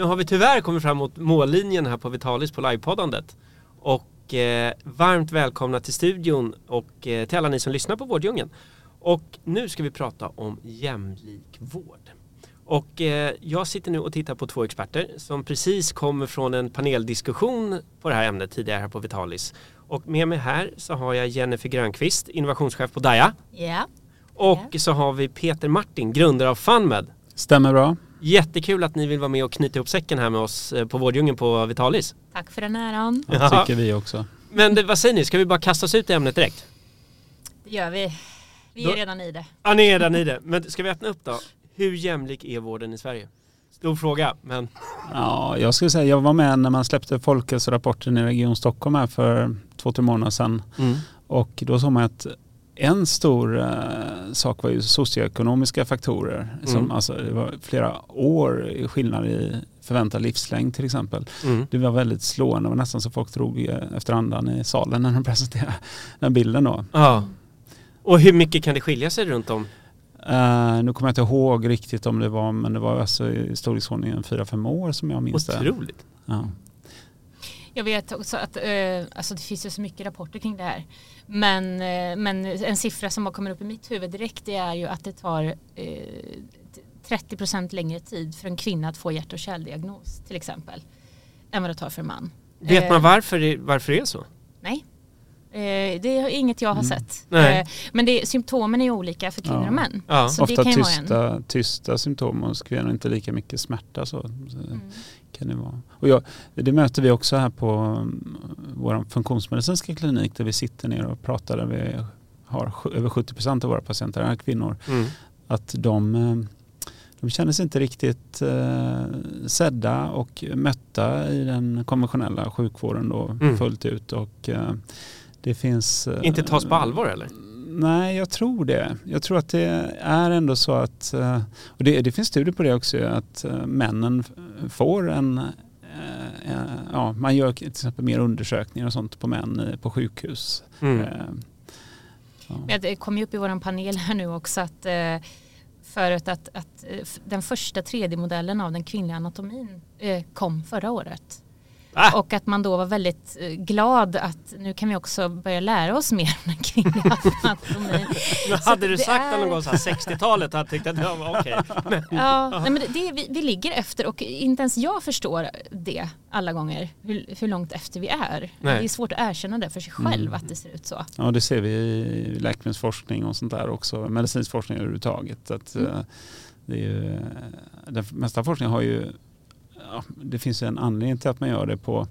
Nu har vi tyvärr kommit fram mot mållinjen här på Vitalis på livepoddandet. Och eh, varmt välkomna till studion och eh, till alla ni som lyssnar på Vårddjungeln. Och nu ska vi prata om jämlik vård. Och eh, jag sitter nu och tittar på två experter som precis kommer från en paneldiskussion på det här ämnet tidigare här på Vitalis. Och med mig här så har jag Jennifer Grönqvist, innovationschef på Daja. Ja. Och Ja. så har vi Peter Martin, grundare av FunMed. Stämmer bra. Jättekul att ni vill vara med och knyta ihop säcken här med oss eh, på Vårddjungeln på Vitalis. Tack för den äran. Det Ja. tycker vi också. Men det, vad säger ni, ska vi bara kasta oss ut i ämnet direkt? Det gör vi. Vi Då- är redan i det. Ja, ni är redan i det. Men ska vi öppna upp då? Hur jämlik är vården i Sverige? Stor fråga, men Ja, jag skulle säga, jag var med när man släppte folkhälsorapporten i Region Stockholm här för två, tre månader sedan. Och då såg man att en stor eh, sak var ju socioekonomiska faktorer. Som, Mm. alltså, det var flera år i skillnad i förväntad livslängd till exempel. mm. Det var väldigt slående. Det var nästan så folk drog eh, efter andan i salen när de presenterade den bilden då. ja. Och hur mycket kan det skilja sig runt om? Eh, nu kommer jag inte ihåg riktigt om det var, men det var alltså i storleksordningen 4-5 år som jag minns det. Otroligt. Ja. Jag vet också att eh, alltså det finns ju så mycket rapporter kring det här. Men, eh, men en siffra som bara kommer upp i mitt huvud direkt det är ju att det tar eh, 30% längre tid för en kvinna att få hjärt och kärldiagnos till exempel. Än vad det tar för en man. Vet Eh, man varför det, varför det är så? Nej. Eh, det är inget jag har Mm. sett. Nej. Eh, men det, symptomen är ju olika för kvinnor Ja. och män. Ja. Så det Ofta kan ju vara en. tysta, tysta symptom hos kvinnor, inte lika mycket smärta. Så, så Mm. Kan det, vara. Och jag, det möter vi också här på um, vår funktionsmedicinska klinik där vi sitter ner och pratar. Där vi har över 70 procent av våra patienter är kvinnor. Mm. Att de, eh, de känner sig inte riktigt eh, sedda och mötta i den konventionella sjukvården då Mm. fullt ut. Och, eh, det finns, eh, Inte tas på allvar eller? Nej, jag tror det. Jag tror att det är ändå så att, eh, och det, det finns studier på det också, att männen får en, eh, eh, ja, man gör till exempel mer undersökningar och sånt på män på sjukhus. Mm. Eh, ja. Men Det kom ju upp i vår panel här nu också att eh, förut att, att eh, den första 3D-modellen av den kvinnliga anatomin eh, kom förra året. Ah. Och att man då var väldigt eh, glad att nu kan vi också börja lära oss mer om den kvinnliga anatomin. Hade du sagt är- någon gång så här 60-talet hade jag tyckt att det var okej. Men- Ja, nej, men det, vi, vi ligger efter och inte ens jag förstår det alla gånger, hur, hur långt efter vi är. Nej. Det är svårt att erkänna det för sig själv Mm. att det ser ut så. ja, det ser vi i läkemedelsforskning och sånt där också, medicinsk forskning överhuvudtaget. Att, Mm. eh, det är ju, den mesta forskningen har ju, ja, det finns en anledning till att man gör det på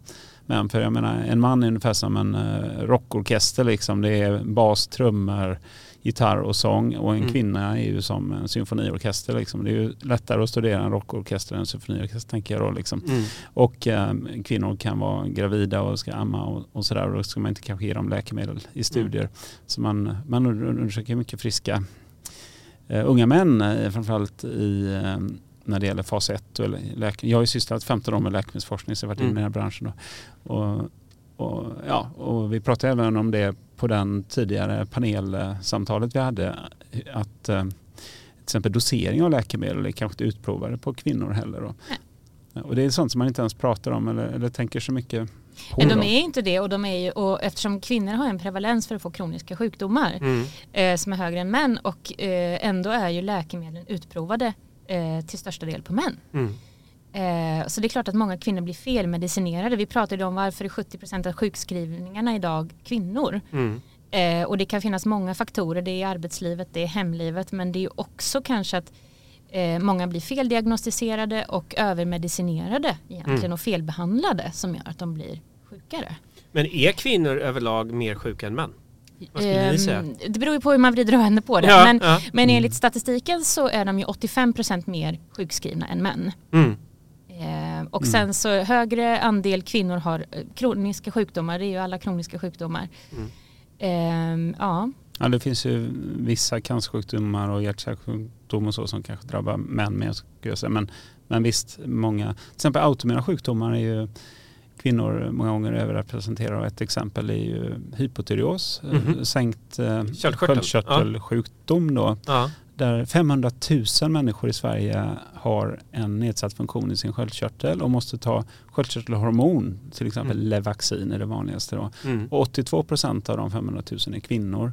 män. För jag menar, en man är ungefär som en eh, rockorkester liksom. Det är bas, trummor, gitarr och sång. Och en Mm. kvinna är ju som en symfoniorkester liksom. Det är ju lättare att studera en rockorkester än en symfoniorkester tänker jag då liksom. Mm. Och eh, kvinnor kan vara gravida och ska amma och, och sådär. Och då ska man inte kanske ge dem läkemedel i studier. Så man, man undersöker mycket friska eh, unga män, eh, framförallt i, när det gäller fas 1. Och läke- jag har ju sysslat 15 år med läkemedelsforskning så jag har varit inne i den här branschen. Då. Och, och, ja, och vi pratade även om det på den tidigare panelsamtalet vi hade. Att eh, till exempel dosering av läkemedel är kanske inte utprovade på kvinnor heller. Då. Och det är sånt som man inte ens pratar om eller, eller tänker så mycket på. Men de är inte det och, de är ju, och eftersom kvinnor har en prevalens för att få kroniska sjukdomar Mm. eh, som är högre än män och eh, ändå är ju läkemedlen utprovade eh, till största del på män. Mm. Eh, så det är klart att många kvinnor blir felmedicinerade. Vi pratade om varför är 70% av sjukskrivningarna idag kvinnor. Mm. Eh, och det kan finnas många faktorer. Det är arbetslivet, det är hemlivet men det är också kanske att eh, många blir feldiagnostiserade och övermedicinerade egentligen Mm. och felbehandlade som gör att de blir sjukare. Men är kvinnor överlag mer sjuka än män? Vad skulle ni Ehm, säga? Det beror ju på hur man vrider och vänder på det. Ja, men, ja. men enligt statistiken så är de ju 85% mer sjukskrivna än män. Mm. Eh, och Mm. sen så högre andel kvinnor har eh, kroniska sjukdomar, det är ju alla kroniska sjukdomar. Mm. Ehm, ja, Ja, det finns ju vissa cancersjukdomar och hjärt-kärlsjukdom och så som kanske drabbar män mer. skulle jag säga. Men, men visst, många, till exempel autoimmuna sjukdomar är ju kvinnor många gånger överrepresenterade och ett exempel är ju hypotyreos, eh, Mhm. sänkt eh, Köldkörtel. sköldkörtelsjukdom då. Ja. Där 500 000 människor i Sverige har en nedsatt funktion i sin sköldkörtel och måste ta sköldkörtelhormon, till exempel Mm. Levaxin är det vanligaste då. Mm. Och 82 procent av de 500 000 är kvinnor.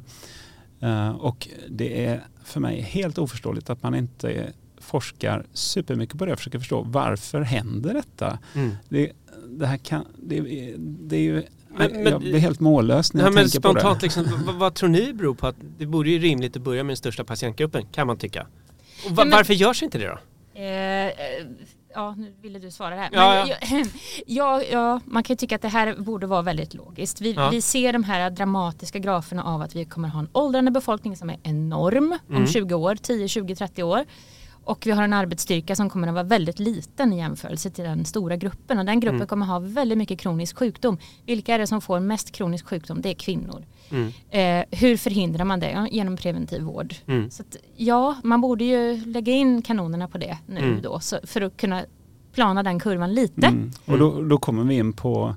Eh, och det är för mig helt oförståeligt att man inte forskar supermycket på det och försöker förstå varför händer detta? Mm. Det, det här kan, det, är- det är ju, Men- men- jag blir helt mållös när Ja, jag men tänker på det. spontant, liksom, vad, vad tror ni beror på att det borde ju rimligt att börja med den största patientgruppen, kan man tycka. Och va, men- Varför görs inte det då? Eh, eh, ja, nu ville du svara här. Ja, Men, ja. Ja, ja, man kan ju tycka att det här borde vara väldigt logiskt. Vi, Ja. vi ser de här dramatiska graferna av att vi kommer ha en åldrande befolkning som är enorm Mm. om 20 år, 10, 20, 30 år. Och vi har en arbetsstyrka som kommer att vara väldigt liten i jämförelse till den stora gruppen. Och den gruppen Mm. kommer ha väldigt mycket kronisk sjukdom. Vilka är det som får mest kronisk sjukdom? Det är kvinnor. Mm. Eh, hur förhindrar man det? Genom preventiv vård. Mm. Så att, ja, man borde ju lägga in kanonerna på det nu Mm. då så, för att kunna plana den kurvan lite. Mm. Och då, då kommer vi in på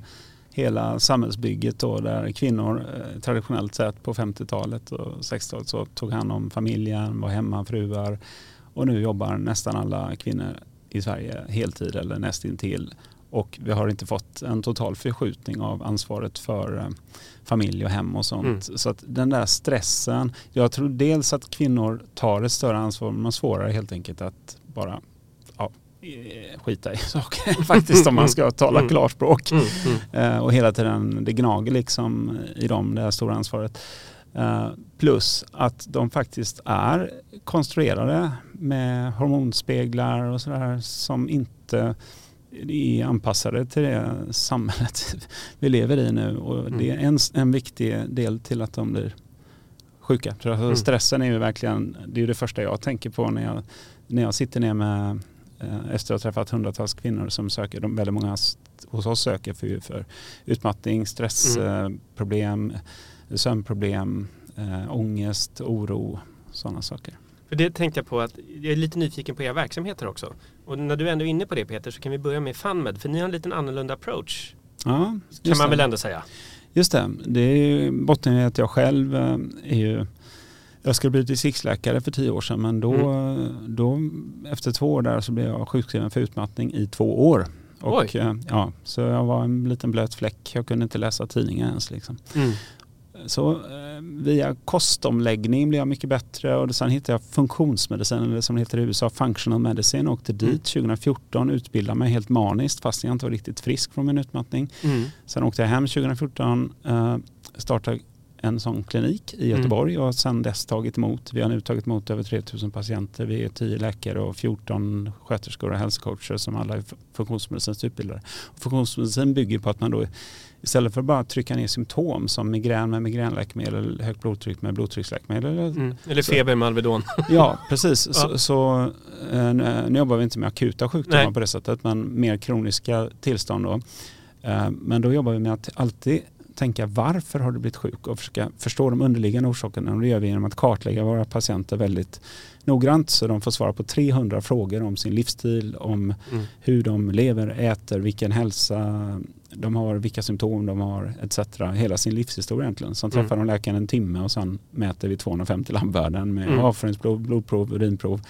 hela samhällsbygget då där kvinnor eh, traditionellt sett på 50-talet och 60-talet så tog hand om familjen, var hemmafruar och nu jobbar nästan alla kvinnor i Sverige heltid eller nästintill. Och vi har inte fått en total förskjutning av ansvaret för eh, familj och hem och sånt. Mm. Så att den där stressen, jag tror dels att kvinnor tar ett större ansvar men svårare helt enkelt att bara ja, eh, skita i saker faktiskt om man ska tala Mm. klarspråk. Mm. Mm. Eh, och hela tiden, det gnager liksom i dem, det här stora ansvaret. Eh, plus att de faktiskt är konstruerade med hormonspeglar och sådär som inte är anpassade till det samhället vi lever i nu. Och det är en, en viktig del till att de blir sjuka. Mm. Stressen är ju verkligen, det är det första jag tänker på när jag, när jag sitter ner med eh, efter att ha träffat hundratals kvinnor som söker, de, väldigt många hos oss söker för, för utmattning, stressproblem, sömnproblem, eh, ångest, oro, sådana saker. För det tänkte jag på att jag är lite nyfiken på era verksamheter också. Och när du ändå är inne på det Peter så kan vi börja med FunMed för ni har en liten annorlunda approach. Ja, Kan man det. väl ändå säga. Just det, det är ju botten i att jag själv eh, är ju jag skulle bli distriktsläkare för tio år sedan men då, Mm. då efter två år där så blev jag sjukskriven för utmattning i två år. Och, Oj. eh, ja, så jag var en liten blöt fläck, jag kunde inte läsa tidningen ens. Liksom. Mm. Så eh, via kostomläggning blev jag mycket bättre och sen hittade jag funktionsmedicin, eller som det heter i USA, functional medicine. Åkte Mm. dit 2014, utbildade mig helt maniskt fast jag inte var riktigt frisk från min utmattning. Mm. Sen åkte jag hem 2014, eh, startade en sån klinik i Göteborg och sen dess tagit emot, vi har nu tagit emot över 3000 patienter. Vi är 10 läkare och 14 sköterskor och hälsocoacher som alla är funktionsmedicinskt utbildade. Och funktionsmedicin bygger på att man då istället för att bara trycka ner symptom som migrän med migränläkemedel, högt blodtryck med blodtrycksläkemedel. eller- Mm. Eller feber med Alvedon. Ja, precis. Ja. Så, så, eh, nu, nu jobbar vi inte med akuta sjukdomar Nej. på det sättet, men mer kroniska tillstånd då. Eh, Men då jobbar vi med att alltid tänka varför har du blivit sjuk och försöka förstå de underliggande orsakerna. Och det gör vi genom att kartlägga våra patienter väldigt noggrant så de får svara på 300 frågor om sin livsstil, om Mm. hur de lever, äter, vilken hälsa de har, vilka symptom de har etc. Hela sin livshistoria egentligen. Sen träffar Mm. de läkaren en timme och sen mäter vi 250 labbvärden med Mm. avföringsprov, blodprov, urinprov.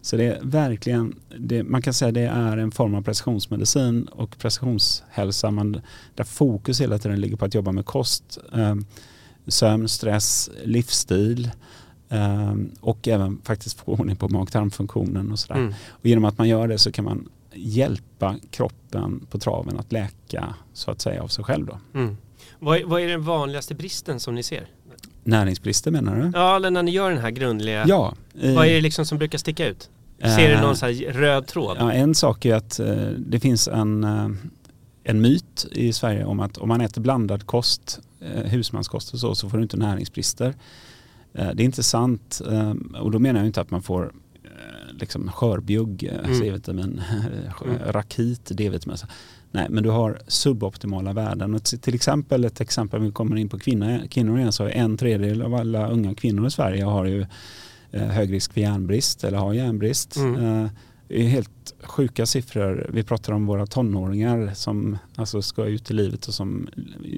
Så det är verkligen, det, man kan säga det är en form av precisionsmedicin och precisionshälsa man, där fokus hela tiden ligger på att jobba med kost, eh, sömn, stress, livsstil eh, och även faktiskt få ordning på mag-tarmfunktionen och sådär. Mm. Och genom att man gör det så kan man hjälpa kroppen på traven att läka så att säga av sig själv då. Mm. Vad, är, vad är den vanligaste bristen som ni ser? Näringsbrister menar du? Ja, eller när ni gör den här grundliga. Ja. eh, Vad är det liksom som brukar sticka ut? Ser du eh, någon så här röd tråd? Ja, en sak är att eh, det finns en, eh, en myt i Sverige om att om man äter blandad kost, husmanskost och så, så får du inte näringsbrister. Det är inte sant och då menar jag inte att man får liksom skörbjugg, eh, Mm. C-vitamin, Mm. rakit, D-vitamin. Nej, men du har suboptimala värden. Och till exempel, ett exempel, vi kommer in på kvinnor, kvinnor igen, så en tredjedel av alla unga kvinnor i Sverige har ju eh, hög risk för järnbrist eller har järnbrist. Mm. Eh, det är helt sjuka siffror. Vi pratar om våra tonåringar som alltså ska ut i livet och som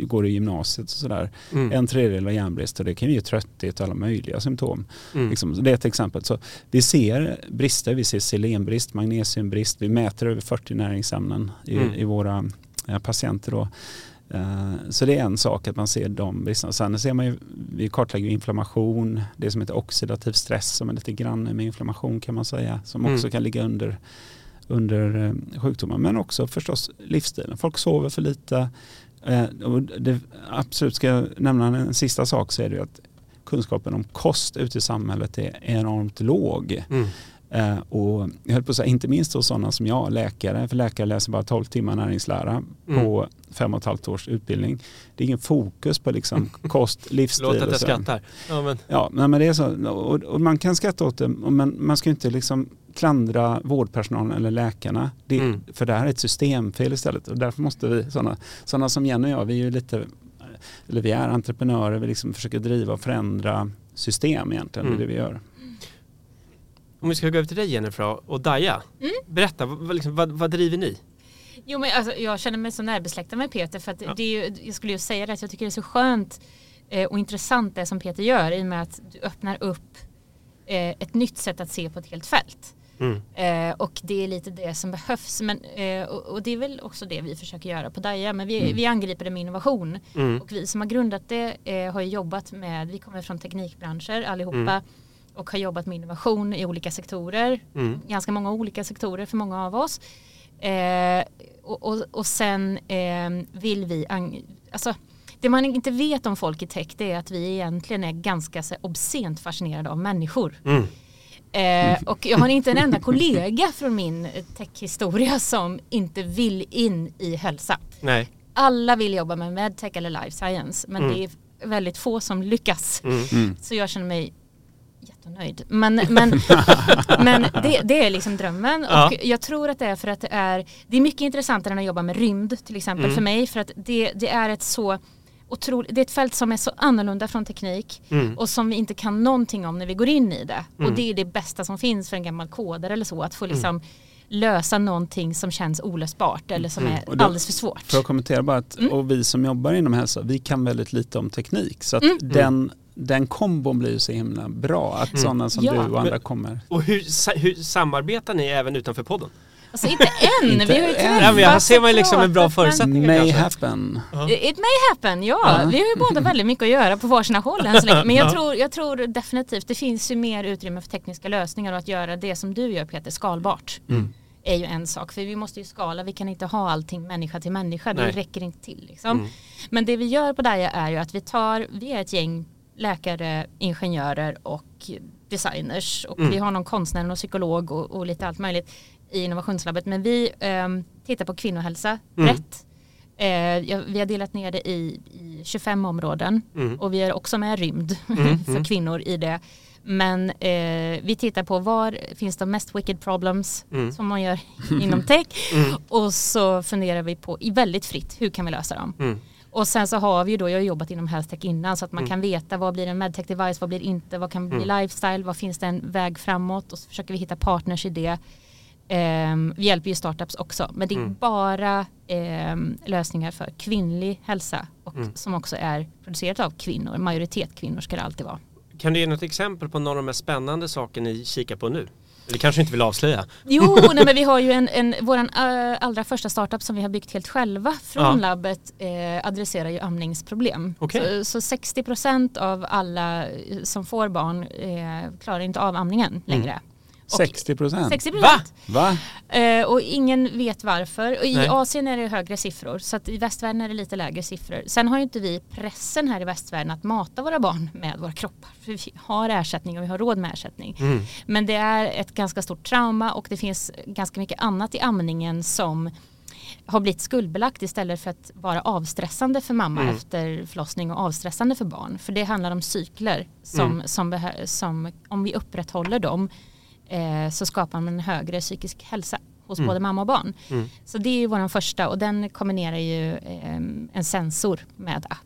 går i gymnasiet och sådär. Mm. En tredjedel har järnbrist och det kan ge trötthet och alla möjliga symptom. Mm. Liksom, det är ett exempel. Så vi ser brister, vi ser selenbrist, magnesiumbrist, vi mäter över 40 näringsämnen i, Mm. i våra eh, patienter. Då. Eh, så det är en sak att man ser de bristerna. Sen ser man ju, vi kartlägger inflammation, det som heter oxidativ stress som är lite grann med inflammation kan man säga, som också Mm. kan ligga under, under eh, sjukdomar. Men också förstås livsstilen. Folk sover för lite. Eh, och det, absolut ska jag nämna en sista sak så är det ju att kunskapen om kost ute i samhället är enormt låg. Mm. Eh, och jag höll på att säga, inte minst hos sådana som jag, läkare, för läkare läser bara 12 timmar näringslära Mm. på fem och ett halvt års utbildning. Det är ingen fokus på liksom kost, livsstil Förlåt att jag skrattar. Ja, men, Ja, men det är så. Och, och man kan skratta åt det, men man ska inte liksom klandra vårdpersonalen eller läkarna. Det, Mm. För det här är ett systemfel istället. Och därför måste vi, sådana, sådana som Jenny och jag, vi är ju lite, eller vi är entreprenörer, vi liksom försöker driva och förändra system egentligen, Mm. det är det vi gör. Om vi ska gå över till dig Jennifer och Daja. Mm. Berätta, vad, liksom, vad, vad driver ni? Jo men alltså, jag känner mig så närbesläktad med Peter för att Ja. det är ju, jag skulle ju säga det att jag tycker det är så skönt eh, och intressant det som Peter gör i och med att du öppnar upp eh, ett nytt sätt att se på ett helt fält. Mm. Eh, och det är lite det som behövs. Men, och, och det är väl också det vi försöker göra på Daja. Men vi, Mm. vi angriper det med innovation. Mm. Och vi som har grundat det har jobbat med, vi kommer från teknikbranscher allihopa. Och har jobbat med innovation i olika sektorer. Mm. Ganska många olika sektorer för många av oss. Eh, och, och, och sen eh, vill vi, alltså det man inte vet om folk i tech det är att vi egentligen är ganska så, obscent fascinerade av människor. Mm. Eh, och jag har inte en enda kollega från min techhistoria som inte vill in i hälsa. Nej. Alla vill jobba med medtech eller life science men Mm. det är väldigt få som lyckas. Mm. Mm. Så jag känner mig jättenöjd. Men, men, men det, det är liksom drömmen Ja. och jag tror att det är för att det är Det är mycket intressantare än att jobba med rymd till exempel Mm. för mig för att det, det är ett så otroligt, det är ett fält som är så annorlunda från teknik Mm. och som vi inte kan någonting om när vi går in i det. Mm. Och det är det bästa som finns för en gammal kodare eller så att få Mm. liksom lösa någonting som känns olösbart eller som Mm. är då- alldeles för svårt. För att kommentera bara att, Mm. och vi som jobbar inom hälsa, vi kan väldigt lite om teknik. Så att Mm. den, den kombon blir ju så himla bra. Att Mm. sådana som Ja. du och andra Men- kommer. Och hur, hur samarbetar ni även utanför podden? Alltså inte än, Inte vi har ju träffats Ja, men här ser man liksom en bra förutsättning. May kanske. happen. It may happen, ja. Ja. Vi har ju båda väldigt mycket att göra på varsina håll än så länge. Men jag, Ja. tror, jag tror definitivt det finns ju mer utrymme för tekniska lösningar och att göra det som du gör Peter skalbart. Mm. är ju en sak. För vi måste ju skala, vi kan inte ha allting människa till människa. Det Nej. räcker inte till. Liksom. Mm. Men det vi gör på Daja är ju att vi tar, vi är ett gäng läkare, ingenjörer och designers. Och Mm. vi har någon konstnär och psykolog och, och lite allt möjligt i innovationslabbet. Men vi ehm, tittar på kvinnohälsa Mm. brett. Eh, vi har delat ner det i, i 25 områden Mm. och vi är också med rymd Mm, för mm. kvinnor i det. Men eh, vi tittar på var finns de mest wicked problems Mm. som man gör inom tech Mm. och så funderar vi på, i väldigt fritt, hur kan vi lösa dem? Mm. Och sen så har vi ju då, jag har jobbat inom health tech innan så att man Mm. kan veta vad blir en medtech device, vad blir inte, vad kan bli Mm. lifestyle, vad finns det en väg framåt och så försöker vi hitta partners i det. Ehm, vi hjälper ju startups också men det är Mm. bara ehm, lösningar för kvinnlig hälsa och Mm. som också är producerat av kvinnor, majoritet kvinnor ska det alltid vara. Kan du ge något exempel på några av de mest spännande saker ni kikar på nu? Eller kanske inte vill avslöja? Jo, nej, men vi har ju en, en våran äh, allra första startup som vi har byggt helt själva från Ja. labbet eh, adresserar ju amningsproblem. Okej. Så, så 60% av alla eh, som får barn eh, klarar inte av amningen längre. Och 60 procent. 60%. Va? Va? Eh, och ingen vet varför. Och I Nej. Asien är det högre siffror så att i västvärlden är det lite lägre siffror. Sen har ju inte vi pressen här i västvärlden att mata våra barn med våra kroppar. För vi har ersättning och vi har råd med ersättning. Mm. Men det är ett ganska stort trauma och det finns ganska mycket annat i amningen som har blivit skuldbelagt istället för att vara avstressande för mamma Mm. efter förlossning och avstressande för barn. För det handlar om cykler som, Mm. som, som om vi upprätthåller dem eh, så skapar man en högre psykisk hälsa hos Mm. både mamma och barn. Mm. Så det är ju vår första och den kombinerar ju eh, en sensor med app.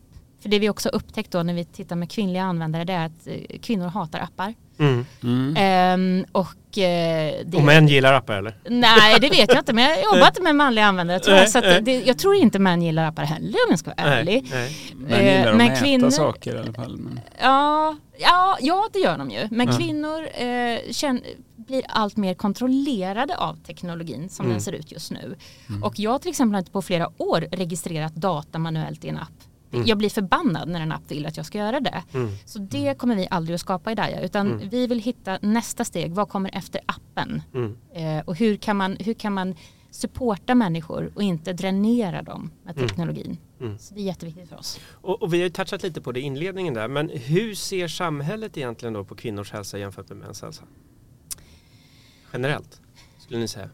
För det vi också upptäckt då när vi tittar med kvinnliga användare det är att eh, kvinnor hatar appar. Mm. Mm. Ehm, och, eh, det, Och män gillar appar eller? Nej det vet jag inte men jag har jobbat med manliga användare tror jag, så det, jag tror inte män gillar appar heller om jag ska vara ärlig. nej. Men gillar Eh, de men att äta kvinnor- saker i alla fall. Men... Ja, ja, ja det gör de ju. Men Ja. kvinnor eh, känn, blir allt mer kontrollerade av teknologin som Mm. den ser ut just nu. Mm. Och jag till exempel har inte på flera år registrerat data manuellt i en app. Mm. Jag blir förbannad när en app vill att jag ska göra det. Mm. Så det kommer vi aldrig att skapa i Daja utan Mm. vi vill hitta nästa steg. Vad kommer efter appen? Mm. Eh, och hur kan, man, hur kan man supporta människor och inte dränera dem med Mm. teknologin? Mm. Så det är jätteviktigt för oss. Och, och vi har ju touchat lite på det i inledningen där, men hur ser samhället egentligen då på kvinnors hälsa jämfört med mäns hälsa? Generellt, skulle ni säga?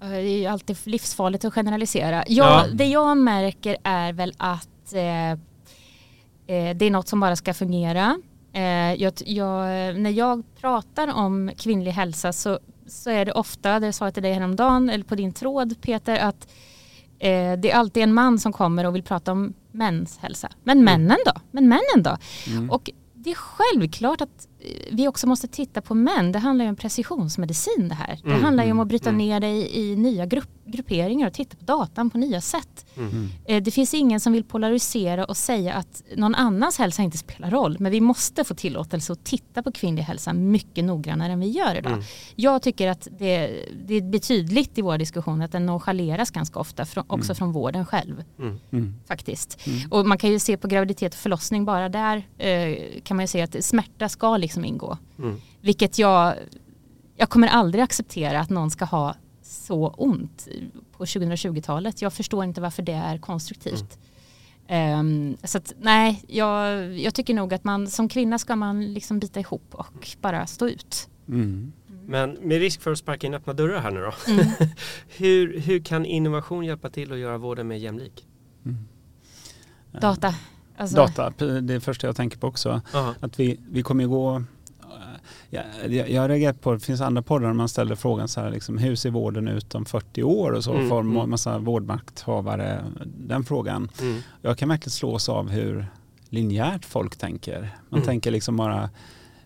Det är ju alltid livsfarligt att generalisera. Ja. Jag, Det jag märker är väl att eh, eh, det är något som bara ska fungera. Eh, jag, jag, när jag pratar om kvinnlig hälsa så, så är det ofta, det sa jag till dig häromdagen, eller på din tråd Peter, att eh, det är alltid en man som kommer och vill prata om mäns hälsa. Men männen då? Men männen då? Mm. Och det är självklart att vi också måste titta på män. Det handlar ju om precisionsmedicin det här. Det Mm, handlar ju om mm, att bryta mm. ner det i, nya grupp, grupperingar och titta på datan på nya sätt. Mm. Eh, Det finns ingen som vill polarisera och säga att någon annans hälsa inte spelar roll. Men vi måste få tillåtelse att titta på kvinnlig hälsa mycket noggrannare än vi gör idag. Mm. Jag tycker att det, det blir tydligt i våra diskussioner att den nonchaleras ganska ofta, från, också Mm. från vården själv Mm. Mm. faktiskt. Mm. Och man kan ju se på graviditet och förlossning bara där eh, kan man ju se att smärta ska liksom ingå. Mm. Vilket jag, jag kommer aldrig acceptera att någon ska ha så ont på 2020-talet. Jag förstår inte varför det är konstruktivt. Ehm, så att, nej, jag, jag tycker nog att man som kvinna ska man liksom bita ihop och bara stå ut. Mm. Men med risk för att sparka in öppna dörrar här nu då. Mm. hur, hur kan innovation hjälpa till att göra vården mer jämlik? Mm. Data. Alltså, Data, det är det första jag tänker på också. Aha. Att vi, vi kommer ju gå... Jag, jag, jag har reagerat på, det finns andra poddar där man ställer frågan så här, liksom, hur ser vården ut om 40 år och så Mm, får mm. en massa vårdmakthavare den frågan. Mm. Jag kan verkligen slås av hur linjärt folk tänker. Man Mm. tänker liksom bara,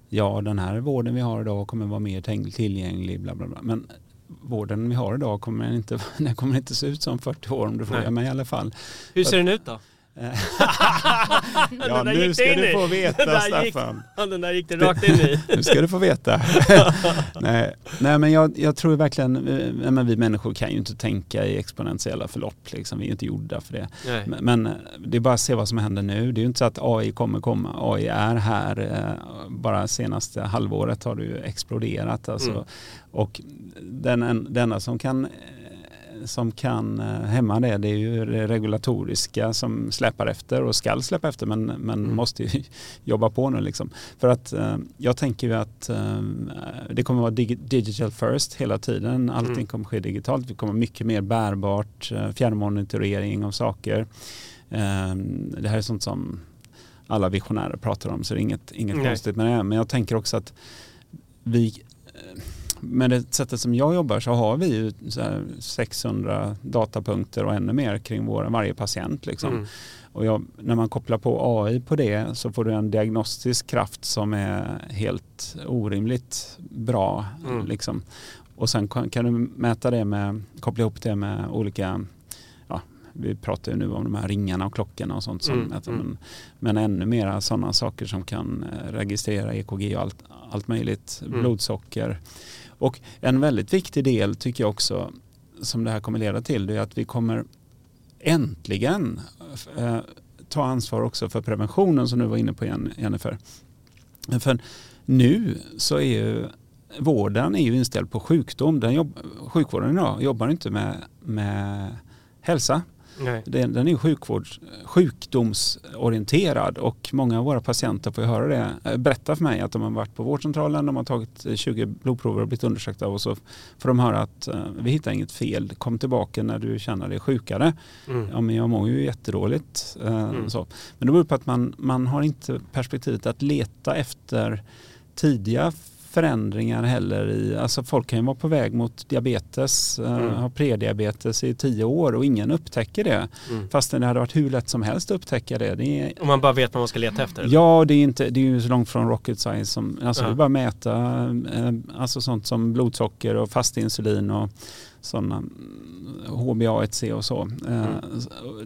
ja den här vården vi har idag kommer vara mer tillgänglig, bla bla bla. Men vården vi har idag kommer inte, den kommer inte se ut som 40 år om du frågar Nej. mig i alla fall. Hur ser den ut då? ja, där nu ska du få Den veta Staffan. Ja, den där gick det rakt in i. Nu ska du få veta. nej, nej, men jag, jag tror verkligen, eh, men vi människor kan ju inte tänka i exponentiella förlopp. Liksom. Vi är inte gjorda för det. Nej. Men, men eh, det är bara att se vad som händer nu. Det är ju inte så att AI kommer komma. AI är här. eh, Bara senaste halvåret har det ju exploderat. Alltså. Mm. Och den, en- denna som kan eh, som kan eh, hämma det, det är ju det regulatoriska som släpar efter och skall släppa efter men, men Mm. måste ju jobba på nu liksom. För att eh, jag tänker ju att eh, det kommer vara dig- digital first hela tiden. Allting Mm. kommer ske digitalt. Det kommer mycket mer bärbart, fjärrmonitorering av saker. Eh, det här är sånt som alla visionärer pratar om så det är inget, inget Nej. konstigt med det. Men jag tänker också att vi med det sättet som jag jobbar så har vi ju så här 600 datapunkter och ännu mer kring vår, varje patient. Liksom. Mm. Och jag, när man kopplar på AI på det så får du en diagnostisk kraft som är helt orimligt bra. Mm. Liksom. Och sen kan, du mäta det med, koppla ihop det med olika, vi pratar ju nu om de här ringarna och klockorna och sånt. Som Mm, mäter, mm. Men, men ännu mera sådana saker som kan registrera EKG och allt, allt möjligt, Mm. blodsocker. Och en väldigt viktig del tycker jag också som det här kommer leda till det är att vi kommer äntligen eh, ta ansvar också för preventionen som du var inne på Jennifer. För nu så är ju vården är ju inställd på sjukdom. Den jobb, sjukvården idag jobbar inte med, med hälsa. Nej. Den, den är sjukvårds, sjukdomsorienterad och många av våra patienter får höra det. Eh, Berätta för mig att de har varit på vårdcentralen, de har tagit eh, 20 blodprover och blivit undersökta och så får de höra att eh, vi hittar inget fel, kom tillbaka när du känner dig sjukare. Mm. Ja men jag mår ju jättedåligt. Eh, Mm. så. Men det beror på att man, man har inte perspektivet att leta efter tidiga förändringar heller i, alltså folk kan ju vara på väg mot diabetes, eh, Mm. ha prediabetes i tio år och ingen upptäcker det. Mm. Fastän det hade varit hur lätt som helst att upptäcka det. det är, Om man bara vet vad man ska leta efter? ja, det är, inte, det är ju så långt från rocket science som, alltså Ja. det är bara att mäta eh, alltså sånt som blodsocker och fastinsulin och sådana HbA1c och så. Mm.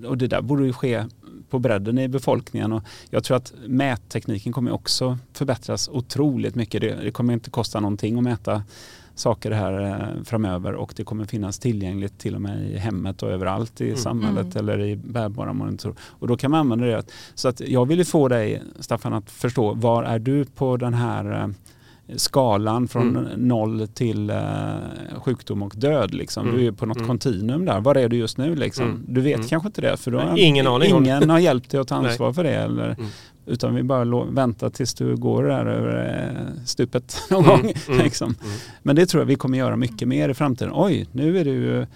Och det där borde ju ske på bredden i befolkningen och jag tror att mättekniken kommer också förbättras otroligt mycket. Det, det kommer inte kosta någonting att mäta saker här eh, framöver och det kommer finnas tillgängligt till och med i hemmet och överallt i Mm. samhället Mm. eller i bärbara monitorer. Och då kan man använda det. Så att jag vill ju få dig Staffan att förstå var är du på den här eh, skalan från Mm. noll till eh, sjukdom och död. Liksom. Mm. Du är på något Mm. kontinuum där. Var är du just nu? Liksom? Mm. Du vet Mm. kanske inte det för då har ingen aning ingen har hjälpt dig att ta ansvar för det. Eller, Mm. Utan vi bara väntar tills du går där över eh, stupet någon gång. Liksom. Men det tror jag vi kommer göra mycket mer i framtiden. Oj, nu är du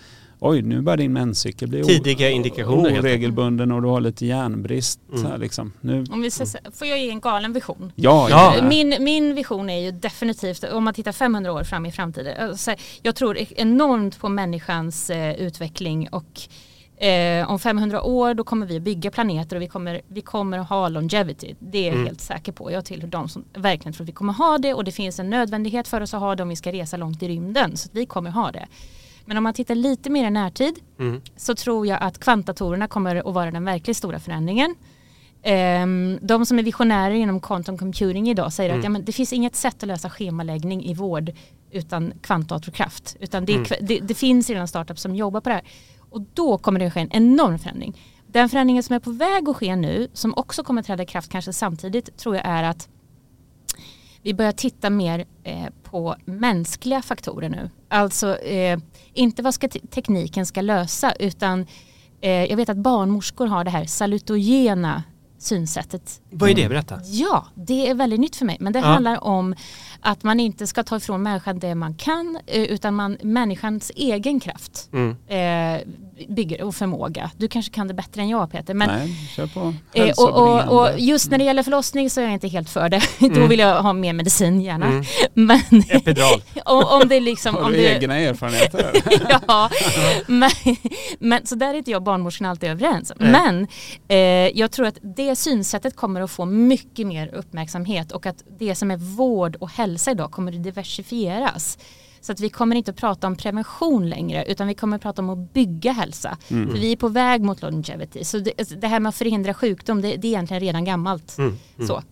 Oj, nu börjar din menscykel bli Tidiga indikationer, oregelbunden och du har lite järnbrist. Mm. Så här, liksom. nu, Om vi så- får jag ge en galen vision? ja, Ja. Min, min vision är ju definitivt, om man tittar 500 år fram i framtiden, alltså, jag tror enormt på människans eh, utveckling och eh, om 500 år då kommer vi bygga planeter och vi kommer, vi kommer att ha longevity. Det är jag Mm. helt säker på. Jag tillhör de som verkligen tror att vi kommer ha det och det finns en nödvändighet för oss att ha det om vi ska resa långt i rymden. Så att vi kommer ha det. Men om man tittar lite mer i närtid Mm. så tror jag att kvantdatorerna kommer att vara den verkligt stora förändringen. Ehm, de som är visionärer inom quantum computing idag säger Mm. att ja, men det finns inget sätt att lösa schemaläggning i vård utan kvantdatorkraft. Utan det, Mm. det, det finns redan startups som jobbar på det här. Och då kommer det att ske en enorm förändring. Den förändringen som är på väg att ske nu, som också kommer att träda i kraft kanske samtidigt, tror jag är att vi börjar titta mer eh, på mänskliga faktorer nu. Alltså eh, inte vad ska te- tekniken ska lösa utan eh, jag vet att barnmorskor har det här salutogena synsättet. Vad är det? Berätta. Ja, det är väldigt nytt för mig. Men det Ja. handlar om att man inte ska ta ifrån människan det man kan eh, utan man, människans egen kraft Mm. eh, bygger och förmåga. Du kanske kan det bättre än jag Peter. Men Nej, kör på. Eh, och, och, och just när det gäller förlossning så är jag inte helt för det. Då Mm. vill jag ha mer medicin gärna. Mm. Men Epidural. om, om det liksom... Har Om du det, egna erfarenheter? ja, men, men så där är inte jag och barnmorskan alltid överens. Nej. Men eh, jag tror att det synsättet kommer att få mycket mer uppmärksamhet och att det som är vård och hälsa idag kommer att diversifieras. Så att vi kommer inte att prata om prevention längre utan vi kommer att prata om att bygga hälsa. Mm. För vi är på väg mot longevity. Så det, alltså, det här med att förhindra sjukdom det, det är egentligen redan gammalt. Mm. Mm. Så.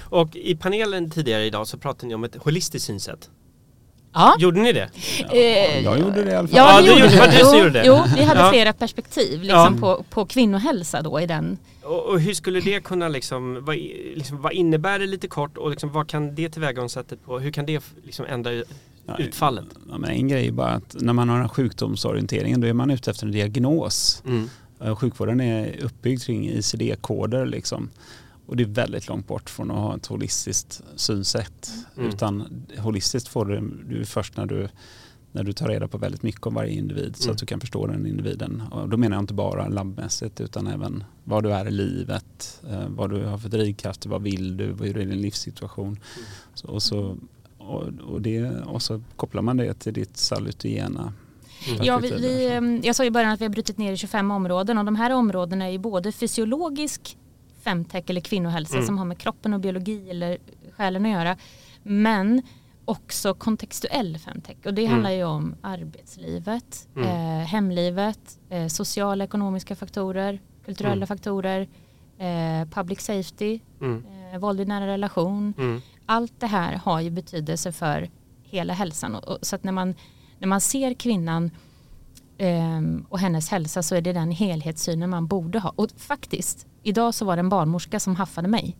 Och i panelen tidigare idag så pratade ni om ett holistiskt synsätt. Ja. Gjorde ni det? Eh, Jag gjorde det i alla fall. Ja, Ja, det du gjorde det som Jo, gjorde det. Jo, vi hade Ja. flera perspektiv liksom, Ja. på, på kvinnohälsa då i den. Och, och hur skulle det kunna liksom vad, liksom, vad innebär det lite kort och liksom, vad kan det tillvägagångssättet på, hur kan det liksom ändra utfallet? Ja, men en grej är bara att när man har en sjukdomsorientering då är man ute efter en diagnos. Mm. Eh, Sjukvården är uppbyggd kring ICD-koder liksom. Och det är väldigt långt bort från att ha ett holistiskt synsätt. Mm. Utan holistiskt får du, du först när du, när du tar reda på väldigt mycket om varje individ så Mm. att du kan förstå den individen. Och då menar jag inte bara labbmässigt utan även vad du är i livet, eh, vad du har för drivkrafter, vad vill du, hur är din livssituation. Så, och, så, och, och, det, och så kopplar man det till ditt salutogena Mm. Ja, vi, vi, där, så. eh, jag sa i början att vi har brutit ner i 25 områden och de här områdena är ju både fysiologisk femtech eller kvinnohälsa Mm. som har med kroppen och biologi eller själen att göra. Men också kontextuell femtech och det Mm. handlar ju om arbetslivet, Mm. eh, hemlivet, eh, sociala ekonomiska faktorer, kulturella Mm. faktorer, eh, public safety, Mm. eh, våld i nära relation. Mm. Allt det här har ju betydelse för hela hälsan. Och, och, så att när man, när man ser kvinnan ehm, och hennes hälsa så är det den helhetssynen man borde ha. Och faktiskt, idag så var det en barnmorska som haffade mig.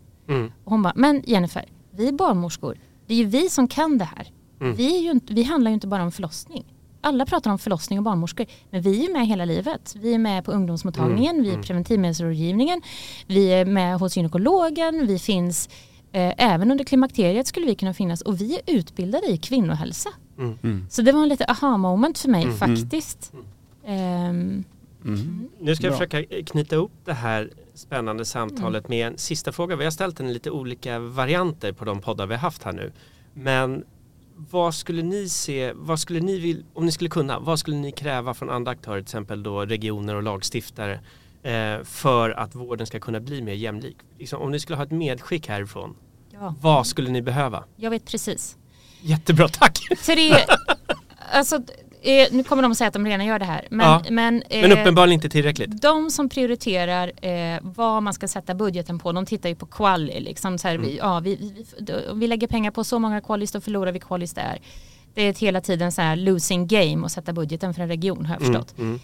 Och hon bara, men Jennifer, vi barnmorskor, det är ju vi som kan det här. Mm. Vi, är ju inte, vi handlar ju inte bara om förlossning. alla pratar om förlossning och barnmorskor, men vi är med hela livet. Vi är med på ungdomsmottagningen, Mm, vi är mm. preventivmedelsrådgivningen, vi är med hos gynekologen, vi finns eh, även under klimakteriet skulle vi kunna finnas och vi är utbildade i kvinnohälsa. Mm. Mm. Så det var en lite aha moment för mig Mm. faktiskt. Ehm, Mm. Nu ska jag Bra. försöka knyta upp det här spännande samtalet med en sista fråga. Vi har ställt den i lite olika varianter på de poddar vi har haft här nu. Men vad skulle ni se, vad skulle ni vilja, om ni skulle kunna, vad skulle ni kräva från andra aktörer, till exempel då regioner och lagstiftare eh, för att vården ska kunna bli mer jämlik? Liksom, om ni skulle ha ett medskick härifrån, ja, vad skulle ni behöva? jag vet precis. Jättebra, tack! Tre, alltså, eh, nu kommer de att säga att de redan gör det här. Men, Ja. men, eh, Men uppenbarligen inte tillräckligt. de som prioriterar eh, vad man ska sätta budgeten på, de tittar ju på quali. Liksom, så här, vi, ja, vi, vi, vi, lägger pengar på så många qualis, då förlorar vi qualis där. Det är ett hela tiden så här losing game att sätta budgeten för en region har jag förstått. Mm,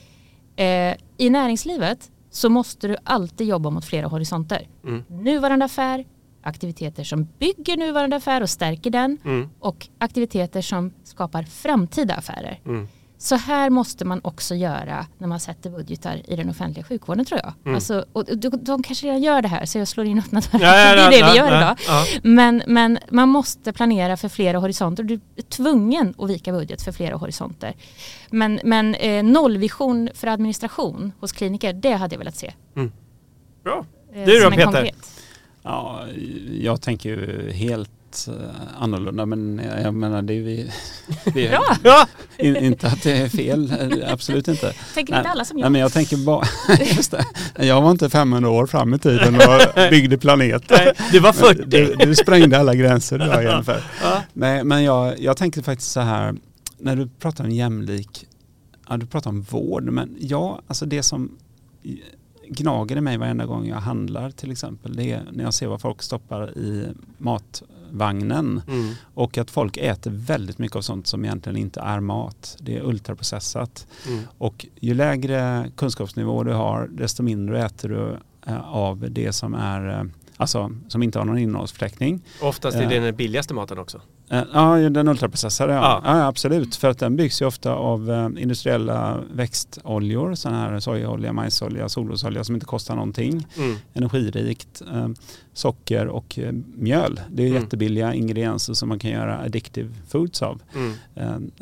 mm, I näringslivet så måste du alltid jobba mot flera horisonter. mm, Nuvarande affär, aktiviteter som bygger nuvarande affär och stärker den mm, och aktiviteter som skapar framtida affärer. mm. Så här måste man också göra när man sätter budgetar i den offentliga sjukvården tror jag. Mm. Alltså, och de, de kanske redan gör det här så jag slår in öppna dörrar. Ja, ja, det är det ja, vi gör idag. Men, men man måste planera för flera horisonter. Du är tvungen att vika budget för flera horisonter. Men, men eh, nollvision för administration hos kliniker, det hade jag velat se. Bra. Eh, Du då, som en Peter? konkret. Ja, jag tänker ju helt eh, annorlunda men jag menar det är vi, vi Ja, in, inte att det är fel, eh, absolut inte. tänker inte alla som Nej, jag. men jag tänker bara, just det, jag var inte 500 år fram i tiden och byggde planeter. nej, du var 40. Du, du sprängde alla gränser har ungefär. Ja. Nej, men jag, jag tänkte faktiskt så här, när du pratar om jämlik, ja du pratar om vård, men ja, alltså det som gnager i mig varenda gång jag handlar till exempel, det är när jag ser vad folk stoppar i matvagnen Mm. och att folk äter väldigt mycket av sånt som egentligen inte är mat. Det är ultraprocessat. Mm. Och ju lägre kunskapsnivå du har, desto mindre äter du eh, av det som är eh, Alltså som inte har någon innehållsförteckning. Oftast är det den billigaste maten också. Eh, Ja, den ultraprocessade ja. Ja. ja. absolut. För att den byggs ju ofta av eh, industriella växtoljor, sån här sojaolja, majsolja, solrosolja som inte kostar någonting. Mm. Energirikt, eh, socker och eh, mjöl. Det är Mm. jättebilliga ingredienser som man kan göra addictive foods av. Mm.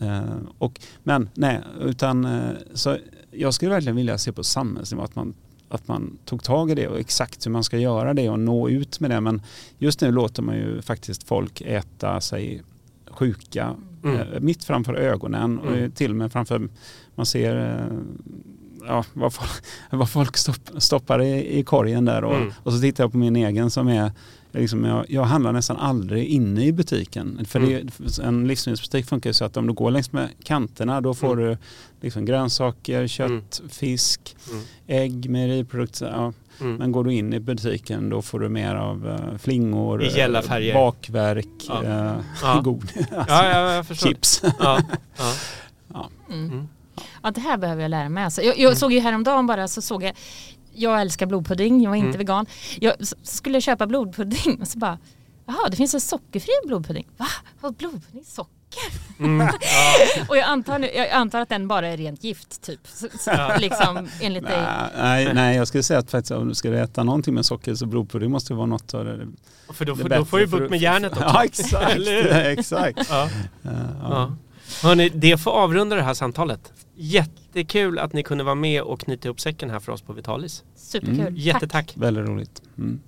Eh, eh, och, men nej, utan eh, så jag skulle verkligen vilja se på samhällsnivå att man, att man tog tag i det och exakt hur man ska göra det och nå ut med det. Men just nu låter man ju faktiskt folk äta sig sjuka Mm. eh, mitt framför ögonen och Mm. till och med framför, man ser eh, ja, vad, folk, vad folk stopp, stoppar i, i korgen där och, Mm. och så tittar jag på min egen som är Liksom jag, jag handlar nästan aldrig inne i butiken. För Mm. det, en livsmedelsbutik funkar ju så att om du går längs med kanterna då får Mm. du liksom grönsaker, kött, Mm. fisk, Mm. ägg, mejeriprodukter. Ja. Mm. Men går du in i butiken då får du mer av uh, flingor, I gälla färger. bakverk, Ja. eh, Ja. god, alltså, Ja, ja, jag förstår. chips. Ja. Ja. Mm. Mm. Ja, det här behöver jag lära mig. Alltså, jag, jag såg ju häromdagen bara så såg jag, jag älskar blodpudding, jag var inte Mm. vegan. Jag skulle köpa blodpudding och så bara, jaha det finns en sockerfri blodpudding. Va? Vad blodpudding? Socker? Mm. Och jag antar, nu, jag antar att den bara är rent gift typ. Så, så, liksom, enligt dig. Nej, nej, jag skulle säga att faktiskt om du ska äta någonting med socker så blodpudding måste vara något av det, För då, det då får du bukt med järnet också. Ja, exakt. Exakt. Ja. Ja, Ja. Ja. Hörrni, det får avrunda det här samtalet. Jättekul att ni kunde vara med och knyta ihop säcken här för oss på Vitalis. Superkul. Mm. Tack. Jättetack. Väldigt roligt. Mm.